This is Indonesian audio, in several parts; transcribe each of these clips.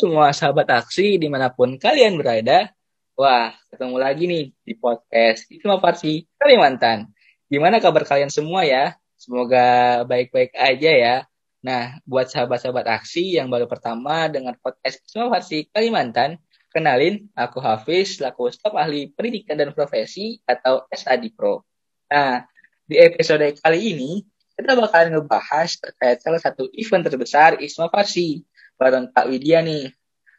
semua sahabat aksi di mana pun kalian berada. Wah, ketemu lagi nih di podcast Inovasi Kalimantan. Gimana kabar kalian semua ya? Semoga baik-baik aja ya. Nah, buat sahabat-sahabat aksi yang baru pertama dengan podcast Inovasi Kalimantan, kenalin, aku Hafiz, laku staf ahli pendidikan dan profesi atau SAD Pro. Nah, di episode kali ini, kita bakalan ngebahas terkait salah satu event terbesar Isma Farsi bareng Kak Widya nih.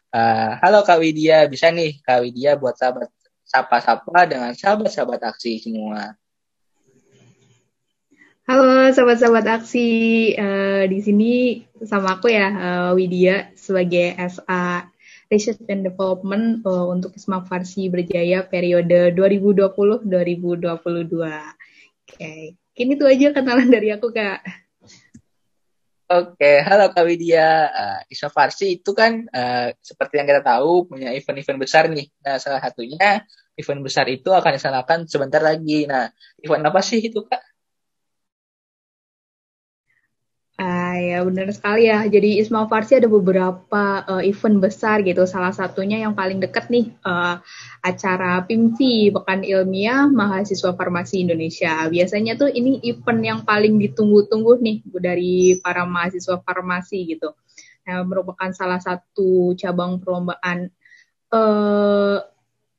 Uh, halo Kak Widya, bisa nih Kak Widya buat sahabat sapa-sapa dengan sahabat-sahabat aksi semua. Halo sahabat-sahabat aksi, uh, di sini sama aku ya uh, Widya sebagai SA Research and Development uh, untuk Isma Farsi Berjaya periode 2020-2022. Oke, okay. ini tuh aja kenalan dari aku kak. Oke, halo Kak Widya. Uh, Isma Farsi itu kan uh, seperti yang kita tahu punya event-event besar nih. Nah, salah satunya event besar itu akan diselenggarakan sebentar lagi. Nah, event apa sih itu Kak? Ya benar sekali ya. Jadi Ismail Farsi ada beberapa uh, event besar gitu. Salah satunya yang paling dekat nih uh, acara PIMFI Pekan Ilmiah Mahasiswa Farmasi Indonesia. Biasanya tuh ini event yang paling ditunggu-tunggu nih dari para mahasiswa farmasi gitu. Nah, merupakan salah satu cabang perlombaan uh,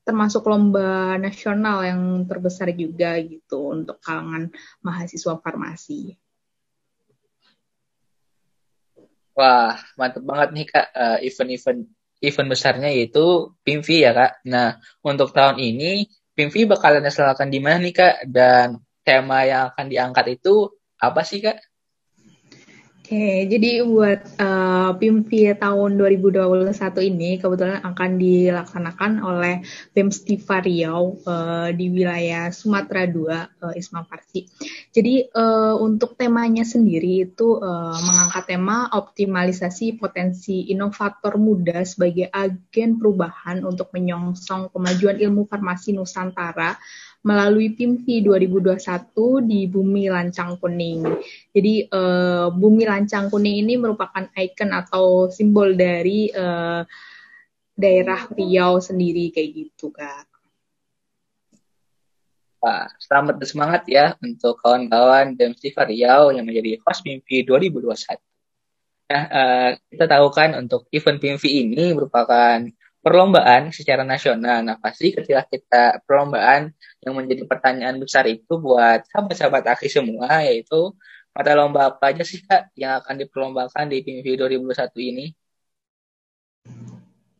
termasuk lomba nasional yang terbesar juga gitu untuk kalangan mahasiswa farmasi. Wah, mantep banget nih Kak uh, event-event event besarnya yaitu PIMVI ya Kak. Nah, untuk tahun ini PIMVI bakalan diselenggarakan di mana nih Kak? Dan tema yang akan diangkat itu apa sih Kak? Oke, jadi buat uh, PIMPI tahun 2021 ini kebetulan akan dilaksanakan oleh Stiva Riau uh, di wilayah Sumatera II, uh, Isma Farsi. Jadi uh, untuk temanya sendiri itu uh, mengangkat tema optimalisasi potensi inovator muda sebagai agen perubahan untuk menyongsong kemajuan ilmu farmasi Nusantara melalui PIMFI 2021 di Bumi Lancang Kuning. Jadi uh, Bumi Lancang Kuning ini merupakan ikon atau simbol dari uh, daerah Riau sendiri kayak gitu, Kak. Pak, selamat semangat ya untuk kawan-kawan dan Siva Riau yang menjadi host PIMFI 2021. Nah, uh, kita tahu kan untuk event PIMFI ini merupakan perlombaan secara nasional. Nah, pasti ketika kita perlombaan yang menjadi pertanyaan besar itu buat sahabat-sahabat akhir semua, yaitu mata lomba apa aja sih Kak yang akan diperlombakan di PIMV 2021 ini?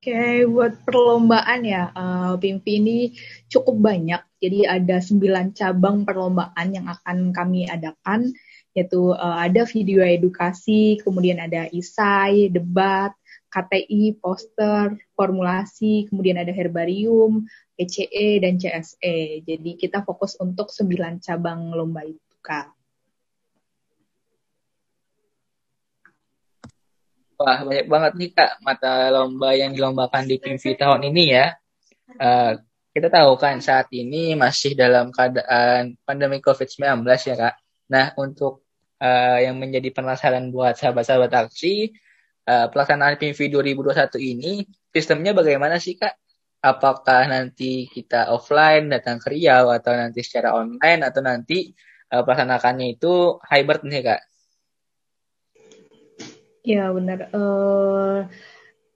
Oke, buat perlombaan ya, uh, PIMV ini cukup banyak. Jadi ada 9 cabang perlombaan yang akan kami adakan, yaitu uh, ada video edukasi, kemudian ada isai, debat, KTI, poster, formulasi, kemudian ada herbarium, ECE, dan CSE. Jadi kita fokus untuk 9 cabang lomba itu, Kak. Wah, banyak banget nih, Kak, mata lomba yang dilombakan di PIMV tahun ini ya. Uh, kita tahu kan saat ini masih dalam keadaan pandemi COVID-19 ya, Kak. Nah, untuk uh, yang menjadi penasaran buat sahabat-sahabat aksi, uh, pelaksanaan PIMV 2021 ini sistemnya bagaimana sih Kak? Apakah nanti kita offline datang ke Riau atau nanti secara online atau nanti uh, pelaksanakannya itu hybrid nih Kak? Ya benar. Uh,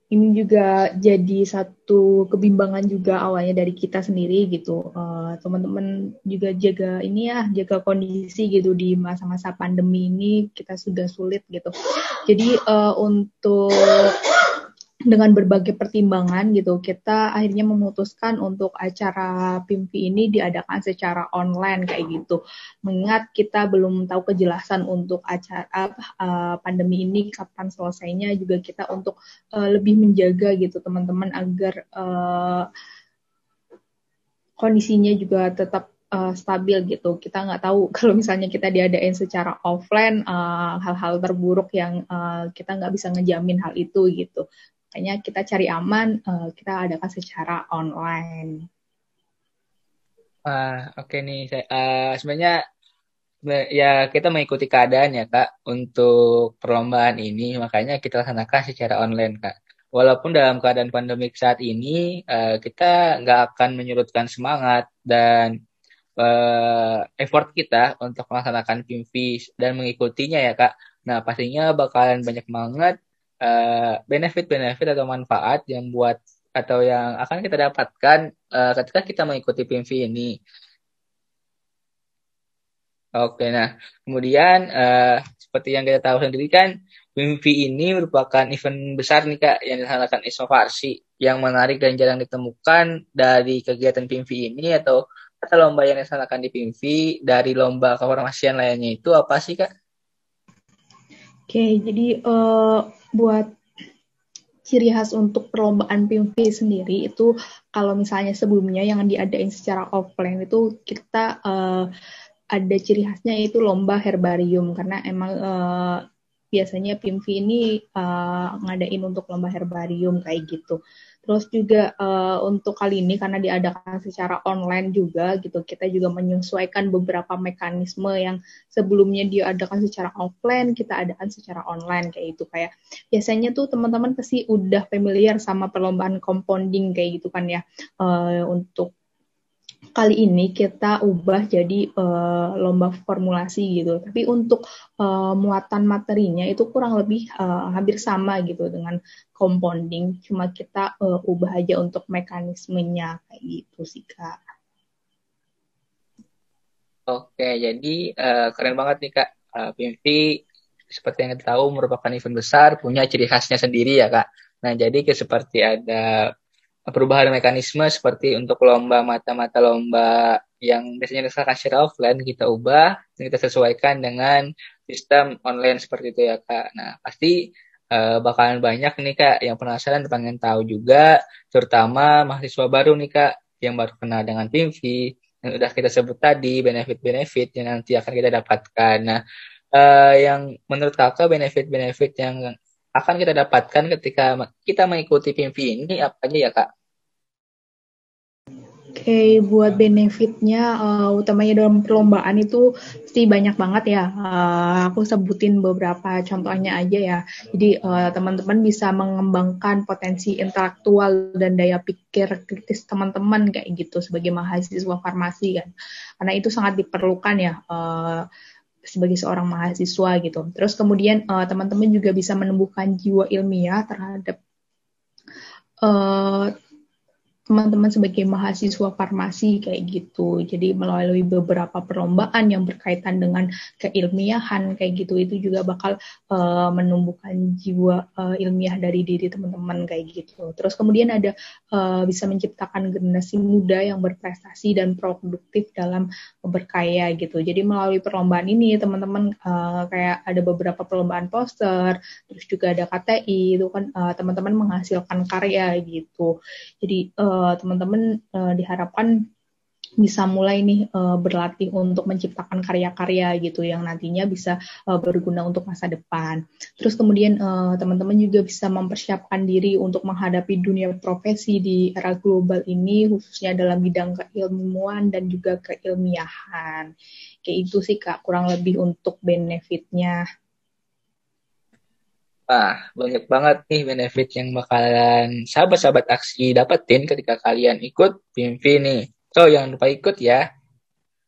ini juga jadi satu kebimbangan juga awalnya dari kita sendiri gitu. Uh, teman-teman juga jaga ini ya, jaga kondisi gitu di masa-masa pandemi ini kita sudah sulit gitu. Jadi uh, untuk dengan berbagai pertimbangan gitu, kita akhirnya memutuskan untuk acara PIMPI ini diadakan secara online kayak gitu. Mengingat kita belum tahu kejelasan untuk acara uh, pandemi ini kapan selesainya, juga kita untuk uh, lebih menjaga gitu teman-teman agar uh, kondisinya juga tetap uh, stabil gitu. Kita nggak tahu kalau misalnya kita diadain secara offline, hal-hal uh, terburuk yang uh, kita nggak bisa ngejamin hal itu gitu makanya kita cari aman uh, kita adakan secara online Wah, oke okay nih. Saya, uh, sebenarnya ya kita mengikuti keadaan ya kak untuk perlombaan ini, makanya kita laksanakan secara online kak. walaupun dalam keadaan pandemik saat ini uh, kita nggak akan menyurutkan semangat dan uh, effort kita untuk melaksanakan PIMV dan mengikutinya ya kak. Nah pastinya bakalan banyak banget benefit-benefit uh, atau manfaat yang buat atau yang akan kita dapatkan uh, ketika kita mengikuti PIMV ini. Oke, nah kemudian uh, seperti yang kita tahu sendiri kan Mimpi ini merupakan event besar nih Kak yang dilaksanakan Isma Farsi yang menarik dan jarang ditemukan dari kegiatan PIMVI ini atau atau lomba yang dilaksanakan di PIMVI dari lomba keformasian lainnya itu apa sih Kak? Oke, jadi uh, buat ciri khas untuk perlombaan PIMV sendiri itu kalau misalnya sebelumnya yang diadain secara offline itu kita uh, ada ciri khasnya itu lomba herbarium. Karena emang uh, biasanya PIMV ini uh, ngadain untuk lomba herbarium kayak gitu. Terus juga uh, untuk kali ini karena diadakan secara online juga gitu, kita juga menyesuaikan beberapa mekanisme yang sebelumnya diadakan secara offline, kita adakan secara online kayak gitu. Kayak biasanya tuh teman-teman pasti udah familiar sama perlombaan compounding kayak gitu kan ya uh, untuk kali ini kita ubah jadi uh, lomba formulasi gitu. Tapi untuk uh, muatan materinya itu kurang lebih uh, hampir sama gitu dengan compounding. Cuma kita uh, ubah aja untuk mekanismenya kayak gitu sih kak. Oke, jadi uh, keren banget nih kak. Uh, PMV seperti yang kita tahu merupakan event besar, punya ciri khasnya sendiri ya kak. Nah, jadi seperti ada perubahan mekanisme seperti untuk lomba mata-mata lomba yang biasanya dilaksanakan secara offline kita ubah dan kita sesuaikan dengan sistem online seperti itu ya kak. Nah pasti uh, bakalan banyak nih kak yang penasaran pengen tahu juga, terutama mahasiswa baru nih kak yang baru kenal dengan PIMV yang udah kita sebut tadi benefit-benefit yang nanti akan kita dapatkan. Nah uh, yang menurut kakak benefit-benefit yang akan kita dapatkan ketika kita mengikuti PIMV ini apa aja ya kak? Oke, okay, buat benefitnya uh, utamanya dalam perlombaan itu pasti banyak banget ya. Uh, aku sebutin beberapa contohnya aja ya. Jadi uh, teman-teman bisa mengembangkan potensi intelektual dan daya pikir kritis teman-teman kayak gitu sebagai mahasiswa farmasi kan. Karena itu sangat diperlukan ya. Uh, sebagai seorang mahasiswa gitu. Terus kemudian uh, teman-teman juga bisa menumbuhkan jiwa ilmiah terhadap uh, teman-teman sebagai mahasiswa farmasi kayak gitu. Jadi melalui beberapa perlombaan yang berkaitan dengan keilmiahan kayak gitu itu juga bakal uh, menumbuhkan jiwa uh, ilmiah dari diri teman-teman kayak gitu. Terus kemudian ada uh, bisa menciptakan generasi muda yang berprestasi dan produktif dalam berkaya gitu. Jadi melalui perlombaan ini teman-teman uh, kayak ada beberapa perlombaan poster, terus juga ada KTI itu kan uh, teman-teman menghasilkan karya gitu. Jadi uh, teman-teman uh, diharapkan bisa mulai nih uh, berlatih untuk menciptakan karya-karya gitu yang nantinya bisa uh, berguna untuk masa depan. Terus kemudian uh, teman-teman juga bisa mempersiapkan diri untuk menghadapi dunia profesi di era global ini khususnya dalam bidang keilmuan dan juga keilmiahan. Kayak itu sih Kak kurang lebih untuk benefitnya. Wah, banyak banget nih benefit yang bakalan sahabat-sahabat aksi dapetin ketika kalian ikut PMV nih. So, jangan lupa ikut ya.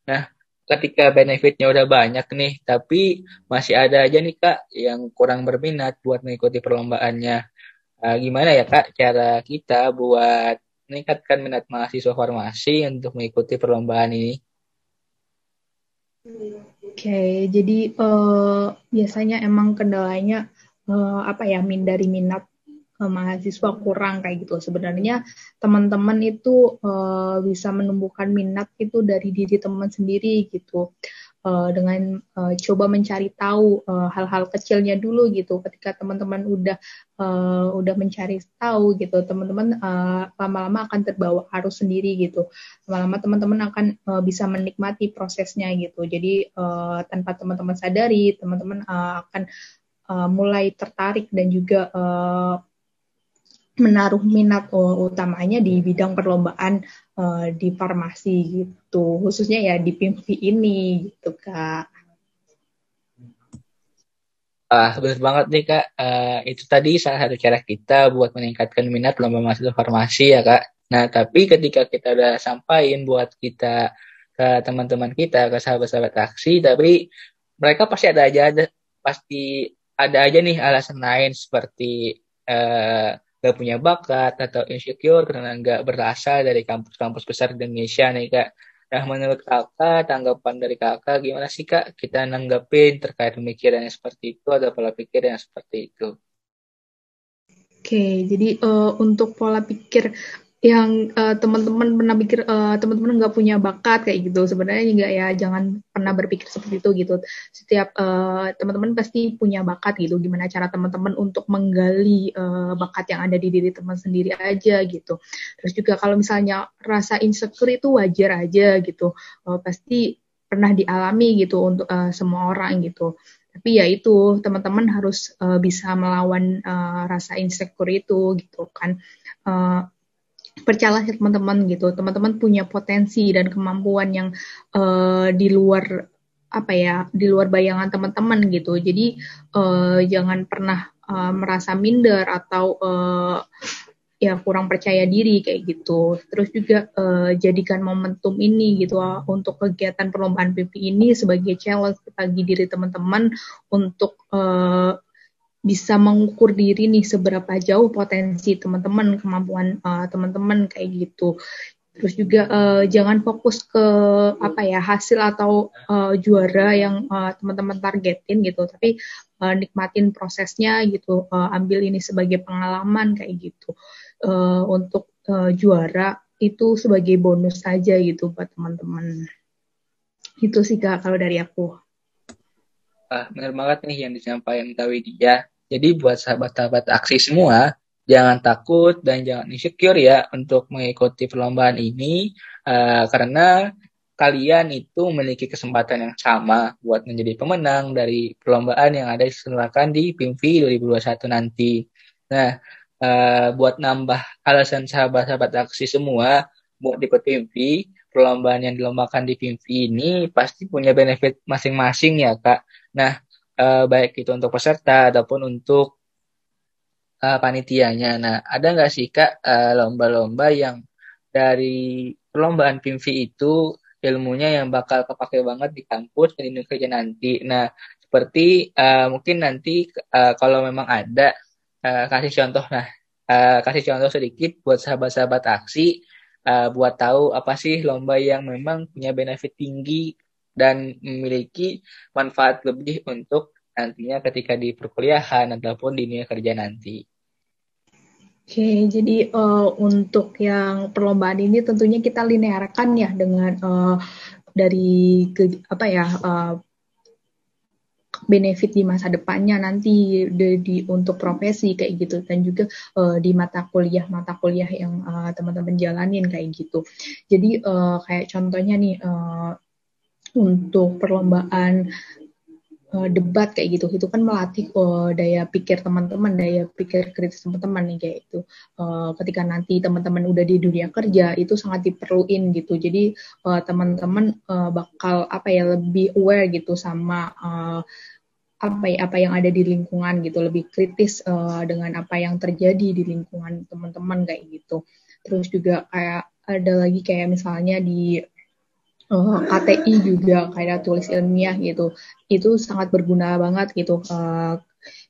Nah, ketika benefitnya udah banyak nih, tapi masih ada aja nih Kak yang kurang berminat buat mengikuti perlombaannya. Nah, gimana ya Kak cara kita buat meningkatkan minat mahasiswa farmasi untuk mengikuti perlombaan ini? Oke, jadi uh, biasanya emang kendalanya uh, apa ya min dari minat uh, mahasiswa kurang kayak gitu. Sebenarnya teman-teman itu uh, bisa menumbuhkan minat itu dari diri teman sendiri gitu. Uh, dengan uh, coba mencari tahu hal-hal uh, kecilnya dulu gitu. Ketika teman-teman udah uh, udah mencari tahu gitu, teman-teman uh, lama-lama akan terbawa arus sendiri gitu. Lama-lama teman-teman akan uh, bisa menikmati prosesnya gitu. Jadi uh, tanpa teman-teman sadari, teman-teman uh, akan uh, mulai tertarik dan juga uh, menaruh minat uh, utamanya di bidang perlombaan uh, di farmasi gitu khususnya ya di PIMV ini gitu kak. Ah, benar banget nih kak. Uh, itu tadi salah satu cara kita buat meningkatkan minat lomba mahasiswa farmasi ya kak. Nah tapi ketika kita udah sampaikan buat kita ke teman-teman kita, ke sahabat-sahabat taksi, tapi mereka pasti ada aja ada pasti ada aja nih alasan lain seperti uh, gak punya bakat atau insecure karena nggak berasal dari kampus-kampus besar di Indonesia nih kak. Nah, menurut kakak, tanggapan dari kakak gimana sih kak kita nanggepin terkait pemikiran yang seperti itu atau pola pikir yang seperti itu? Oke, jadi uh, untuk pola pikir yang uh, teman-teman pernah pikir uh, teman-teman nggak punya bakat kayak gitu. Sebenarnya enggak ya jangan pernah berpikir seperti itu gitu. Setiap uh, teman-teman pasti punya bakat gitu. Gimana cara teman-teman untuk menggali uh, bakat yang ada di diri teman sendiri aja gitu. Terus juga kalau misalnya rasa insecure itu wajar aja gitu. Uh, pasti pernah dialami gitu untuk uh, semua orang gitu. Tapi ya itu teman-teman harus uh, bisa melawan uh, rasa insecure itu gitu kan. Uh, percayalah teman-teman gitu. Teman-teman punya potensi dan kemampuan yang uh, di luar apa ya di luar bayangan teman-teman gitu. Jadi uh, jangan pernah uh, merasa minder atau uh, ya kurang percaya diri kayak gitu. Terus juga uh, jadikan momentum ini gitu uh, untuk kegiatan perlombaan PP ini sebagai challenge bagi diri teman-teman untuk uh, bisa mengukur diri nih seberapa jauh potensi teman-teman, kemampuan uh, teman-teman kayak gitu. Terus juga uh, jangan fokus ke apa ya hasil atau uh, juara yang uh, teman-teman targetin gitu, tapi uh, nikmatin prosesnya gitu, uh, ambil ini sebagai pengalaman kayak gitu. Uh, untuk uh, juara itu sebagai bonus saja gitu buat teman-teman. Itu sih kak kalau dari aku. Ah, benar banget nih yang disampaikan Kak Widya. Jadi buat sahabat-sahabat aksi semua, jangan takut dan jangan insecure ya untuk mengikuti perlombaan ini uh, karena kalian itu memiliki kesempatan yang sama buat menjadi pemenang dari perlombaan yang ada diselenggarakan di PIMVI 2021 nanti. Nah, uh, buat nambah alasan sahabat-sahabat aksi semua buat ikut PIMVI, perlombaan yang dilombakan di PIMVI ini pasti punya benefit masing-masing ya kak. Nah, uh, baik itu untuk peserta ataupun untuk uh, panitianya. Nah, ada nggak sih kak lomba lomba-lomba yang dari perlombaan PIMVI itu ilmunya yang bakal kepake banget di kampus dan di kerja nanti. Nah, seperti uh, mungkin nanti uh, kalau memang ada uh, kasih contoh. Nah, uh, kasih contoh sedikit buat sahabat-sahabat aksi uh, buat tahu apa sih lomba yang memang punya benefit tinggi dan memiliki manfaat lebih untuk nantinya ketika di perkuliahan ataupun di dunia kerja nanti. Oke, jadi uh, untuk yang perlombaan ini tentunya kita linearkan ya dengan uh, dari ke, apa ya uh, benefit di masa depannya nanti di, di untuk profesi kayak gitu dan juga uh, di mata kuliah mata kuliah yang uh, teman-teman jalanin kayak gitu. Jadi uh, kayak contohnya nih uh, untuk perlombaan uh, debat kayak gitu. Itu kan melatih uh, daya pikir teman-teman daya pikir kritis teman-teman nih kayak itu uh, ketika nanti teman-teman udah di dunia kerja itu sangat diperluin gitu. Jadi teman-teman uh, bakal apa ya lebih aware gitu sama uh, apa ya apa yang ada di lingkungan gitu. Lebih kritis uh, dengan apa yang terjadi di lingkungan teman-teman kayak gitu. Terus juga kayak ada lagi kayak misalnya di eh, KTI juga kayak tulis ilmiah gitu itu sangat berguna banget gitu uh,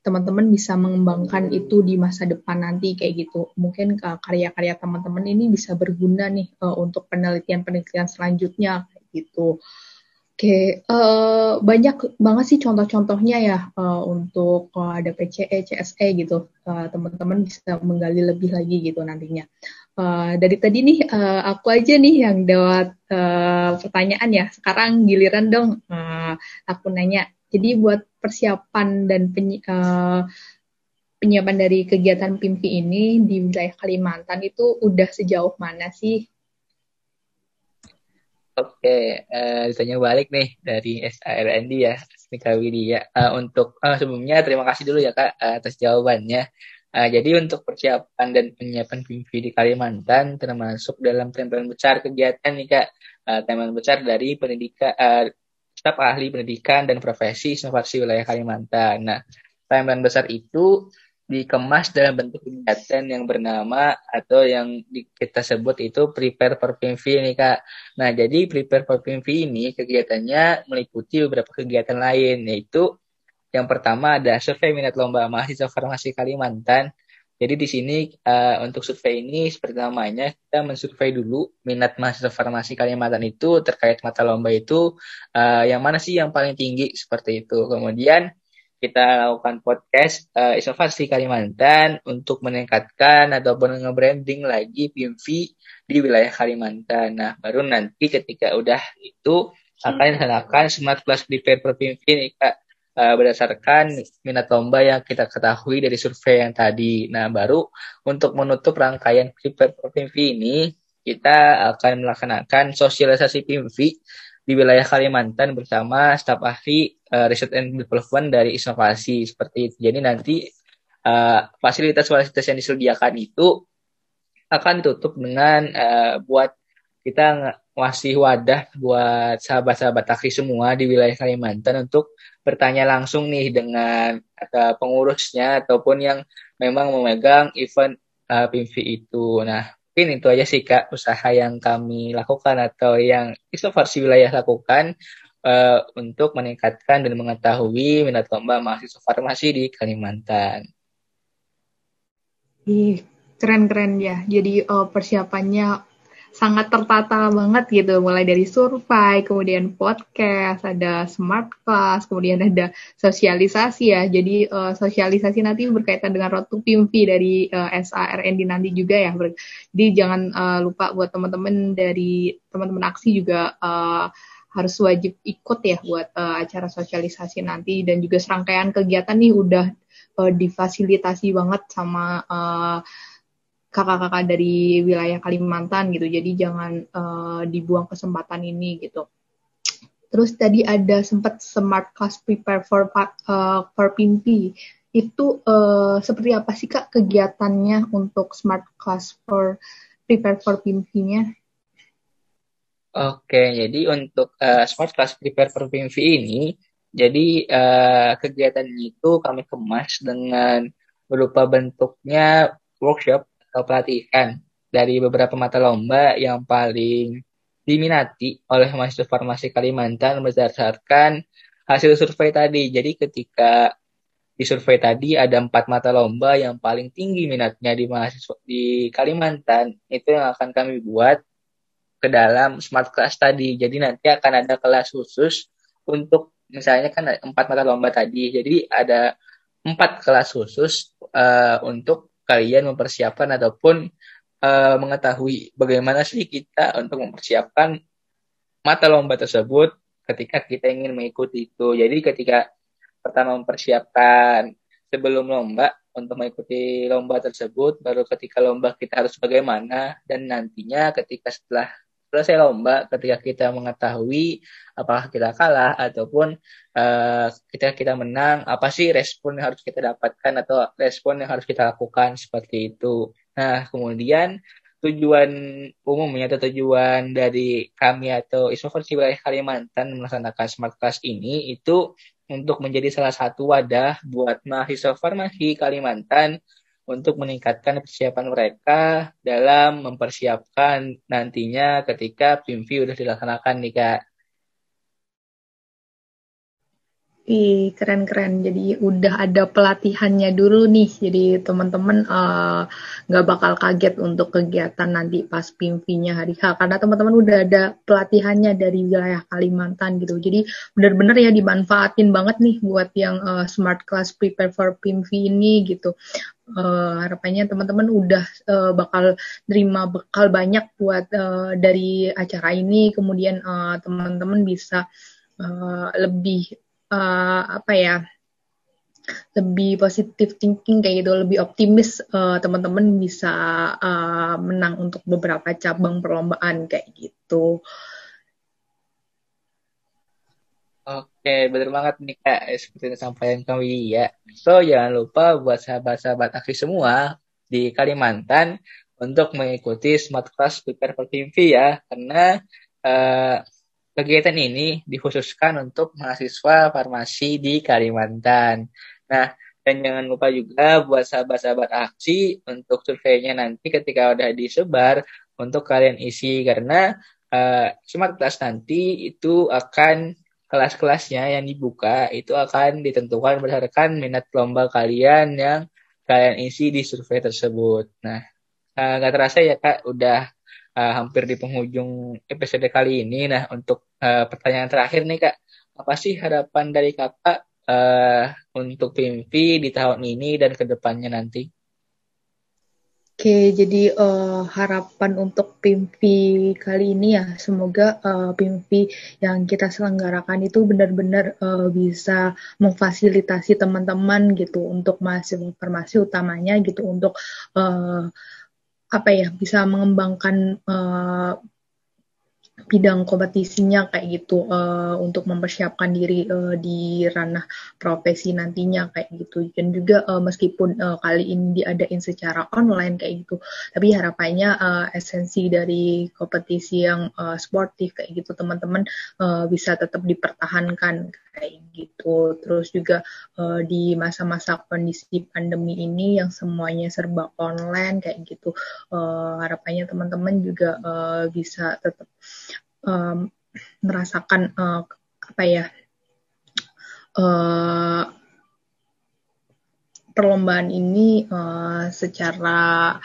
teman-teman bisa mengembangkan itu di masa depan nanti kayak gitu mungkin uh, karya-karya teman-teman ini bisa berguna nih untuk penelitian-penelitian selanjutnya gitu Oke, banyak banget sih contoh-contohnya ya untuk ada PCE, CSE gitu. Uh, teman-teman bisa menggali lebih lagi gitu nantinya. Uh, dari tadi nih uh, aku aja nih yang dapat uh, pertanyaan ya. Sekarang giliran dong uh, aku nanya. Jadi buat persiapan dan penyi uh, penyiapan dari kegiatan PIMPI ini di wilayah Kalimantan itu udah sejauh mana sih? Oke, uh, ditanya balik nih dari SARND ya, Smika Widya. Uh, untuk uh, sebelumnya terima kasih dulu ya Kak atas jawabannya. Uh, jadi untuk persiapan dan penyiapan PIMV di Kalimantan termasuk dalam tempelan besar kegiatan nih kak, uh, tempelan besar dari pendidikan, uh, staf ahli pendidikan dan profesi inovasi wilayah Kalimantan. Nah, timeline besar itu dikemas dalam bentuk kegiatan yang bernama atau yang kita sebut itu prepare for PMV nih kak. Nah jadi prepare for PMV ini kegiatannya meliputi beberapa kegiatan lain yaitu yang pertama ada survei minat lomba mahasiswa farmasi Kalimantan. Jadi di sini uh, untuk survei ini seperti namanya kita mensurvei dulu minat mahasiswa farmasi Kalimantan itu terkait mata lomba itu uh, yang mana sih yang paling tinggi seperti itu. Kemudian kita lakukan podcast uh, inovasi Kalimantan untuk meningkatkan ataupun nge-branding lagi PMV di wilayah Kalimantan. Nah, baru nanti ketika udah itu akan dilaksanakan smart class prepare per PMV nih Kak uh, berdasarkan minat lomba yang kita ketahui dari survei yang tadi. Nah, baru untuk menutup rangkaian prepare per PMV ini kita akan melaksanakan sosialisasi PMV di wilayah Kalimantan bersama staf ahli uh, Research and Development dari inovasi seperti itu. Jadi nanti uh, fasilitas-fasilitas yang disediakan itu akan ditutup dengan uh, buat kita ngasih wadah buat sahabat-sahabat ahli semua di wilayah Kalimantan untuk bertanya langsung nih dengan uh, pengurusnya ataupun yang memang memegang event uh, itu. Nah, mungkin itu aja sih Kak usaha yang kami lakukan atau yang inovasi wilayah lakukan uh, untuk meningkatkan dan mengetahui minat lomba mahasiswa farmasi di Kalimantan. Ih, keren-keren ya. Jadi persiapannya sangat tertata banget gitu. Mulai dari survei kemudian podcast ada smart class kemudian ada sosialisasi ya. Jadi uh, sosialisasi nanti berkaitan dengan road to PIMV dari uh, eh, SARND nanti juga ya. Jadi jangan uh, lupa buat teman-teman dari teman-teman aksi juga uh, harus wajib ikut ya buat uh, acara sosialisasi nanti. Dan juga serangkaian kegiatan nih udah uh, difasilitasi banget sama uh, kakak-kakak dari wilayah Kalimantan gitu. Jadi jangan uh, dibuang kesempatan ini gitu. Terus tadi ada sempat smart class prepare for uh, for Pimpi. Itu uh, seperti apa sih Kak kegiatannya untuk smart class for prepare for Pimpi-nya? Oke, jadi untuk uh, smart class prepare for Pimpi ini jadi uh, kegiatan itu kami kemas dengan berupa bentuknya workshop pelatihan dari beberapa mata lomba yang paling diminati oleh mahasiswa farmasi Kalimantan berdasarkan hasil survei tadi. Jadi ketika di survei tadi ada empat mata lomba yang paling tinggi minatnya di mahasiswa di Kalimantan itu yang akan kami buat ke dalam smart class tadi. Jadi nanti akan ada kelas khusus untuk misalnya kan empat mata lomba tadi. Jadi ada empat kelas khusus uh, untuk kalian mempersiapkan ataupun uh, mengetahui bagaimana sih kita untuk mempersiapkan mata lomba tersebut ketika kita ingin mengikuti itu. Jadi ketika pertama mempersiapkan sebelum lomba untuk mengikuti lomba tersebut, baru ketika lomba kita harus bagaimana dan nantinya ketika setelah selesai lomba ketika kita mengetahui apakah kita kalah ataupun uh, ketika kita menang apa sih respon yang harus kita dapatkan atau respon yang harus kita lakukan seperti itu. Nah, kemudian tujuan umumnya atau tujuan dari kami atau Ismoversi Wilayah Kalimantan melaksanakan Smart Class ini itu untuk menjadi salah satu wadah buat mahasiswa farmasi Kalimantan untuk meningkatkan persiapan mereka dalam mempersiapkan nantinya ketika PIMV udah dilaksanakan nih Kak. Ih, keren-keren. Jadi udah ada pelatihannya dulu nih. Jadi teman-teman uh, nggak bakal kaget untuk kegiatan nanti pas PIMV-nya hari H. Karena teman-teman udah ada pelatihannya dari wilayah Kalimantan gitu. Jadi benar-benar ya dimanfaatin banget nih buat yang uh, Smart Class Prepare for PIMV ini gitu. Uh, harapannya teman-teman udah uh, bakal terima bekal banyak buat uh, dari acara ini. Kemudian uh, teman-teman bisa uh, lebih uh, apa ya lebih positif thinking kayak gitu, lebih optimis uh, teman-teman bisa uh, menang untuk beberapa cabang perlombaan kayak gitu. Oke, benar banget nih Kak, seperti yang disampaikan kami ya. So, jangan lupa buat sahabat-sahabat aktif semua di Kalimantan untuk mengikuti Smart Class Prepare for TV ya, karena uh, Kegiatan ini dikhususkan untuk mahasiswa farmasi di Kalimantan. Nah, Dan jangan lupa juga buat sahabat-sahabat aksi untuk surveinya nanti ketika udah disebar untuk kalian isi karena uh, smart class nanti itu akan kelas-kelasnya yang dibuka itu akan ditentukan berdasarkan minat lomba kalian yang kalian isi di survei tersebut. Nah, uh, gak terasa ya kak, udah uh, hampir di penghujung episode kali ini. Nah, untuk uh, pertanyaan terakhir nih kak, apa sih harapan dari kakak uh, untuk PIMPI di tahun ini dan ke depannya nanti? Oke, jadi uh, harapan untuk PIMPI kali ini ya, semoga uh, yang kita selenggarakan itu benar-benar uh, bisa memfasilitasi teman-teman gitu untuk mahasiswa farmasi utamanya gitu untuk uh, apa ya bisa mengembangkan uh, bidang kompetisinya kayak gitu uh, untuk mempersiapkan diri uh, di ranah profesi nantinya kayak gitu. Dan juga uh, meskipun uh, kali ini diadain secara online kayak gitu tapi harapannya uh, esensi dari kompetisi yang uh, sportif kayak gitu teman-teman uh, bisa tetap dipertahankan kayak gitu. Terus juga uh, di masa-masa kondisi pandemi ini yang semuanya serba online kayak gitu uh, harapannya teman-teman juga uh, bisa tetap um, merasakan uh, apa ya uh, perlombaan ini uh, secara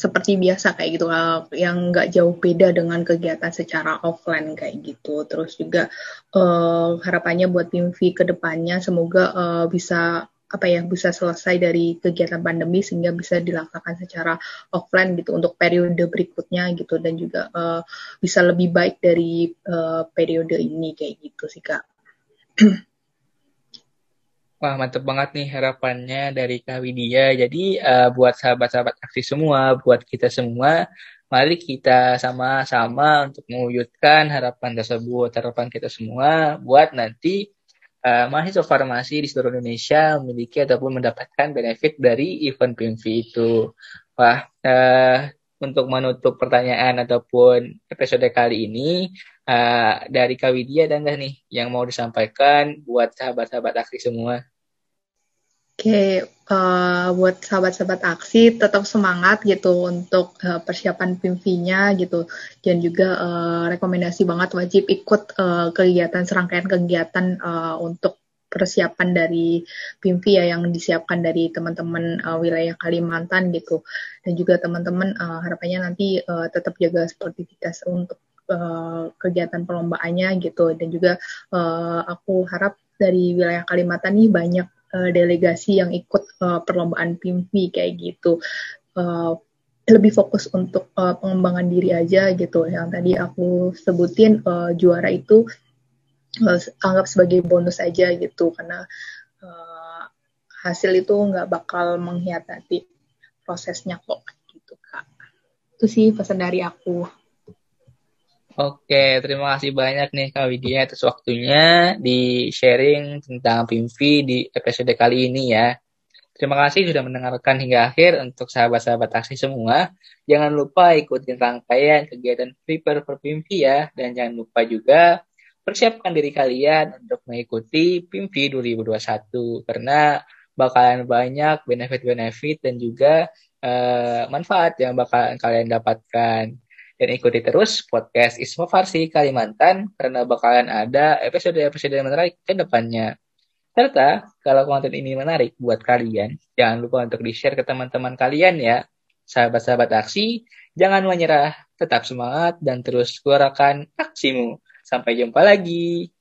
seperti biasa kayak gitu yang nggak jauh beda dengan kegiatan secara offline kayak gitu. Terus juga uh, harapannya buat PIMV ke depannya semoga uh, bisa apa ya bisa selesai dari kegiatan pandemi sehingga bisa dilaksanakan secara offline gitu untuk periode berikutnya gitu dan juga uh, bisa lebih baik dari uh, periode ini kayak gitu sih kak. Wah mantep banget nih harapannya dari Kak Widya. Jadi uh, buat sahabat-sahabat aksi semua, buat kita semua, mari kita sama-sama untuk mewujudkan harapan tersebut, harapan kita semua buat nanti uh, mahasiswa farmasi di seluruh Indonesia memiliki ataupun mendapatkan benefit dari event PMV itu. Wah, uh, untuk menutup pertanyaan ataupun episode kali ini uh, dari Kawidia dan nih yang mau disampaikan buat sahabat-sahabat aksi semua. Oke, uh, buat sahabat-sahabat aksi tetap semangat gitu untuk uh, persiapan PIMV-nya gitu. Dan juga uh, rekomendasi banget wajib ikut uh, kegiatan serangkaian kegiatan uh, untuk persiapan dari PIMV ya yang disiapkan dari teman-teman uh, wilayah Kalimantan gitu. Dan juga teman-teman uh, harapannya nanti uh, tetap jaga sportivitas untuk uh, kegiatan perlombaannya gitu. Dan juga uh, aku harap dari wilayah Kalimantan nih banyak uh, delegasi yang ikut uh, perlombaan PIMV kayak gitu. Uh, lebih fokus untuk uh, pengembangan diri aja gitu. Yang tadi aku sebutin uh, juara itu uh, anggap sebagai bonus aja gitu karena uh, hasil itu nggak bakal mengkhianati prosesnya kok gitu kak. Itu sih pesan dari aku. Oke, terima kasih banyak nih Kak Widya atas waktunya di sharing tentang PIMV di episode kali ini ya. Terima kasih sudah mendengarkan hingga akhir untuk sahabat-sahabat taksi semua. Jangan lupa ikutin rangkaian kegiatan Prepare for PIMV ya. Dan jangan lupa juga persiapkan diri kalian untuk mengikuti PIMV 2021. Karena bakalan banyak benefit-benefit dan juga uh, manfaat yang bakalan kalian dapatkan. Dan ikuti terus podcast Isma Farsi Kalimantan karena bakalan ada episode-episode yang menarik ke depannya. Serta kalau konten ini menarik buat kalian, jangan lupa untuk di-share ke teman-teman kalian ya. Sahabat-sahabat aksi, jangan menyerah, tetap semangat dan terus suarakan aksimu. Sampai jumpa lagi.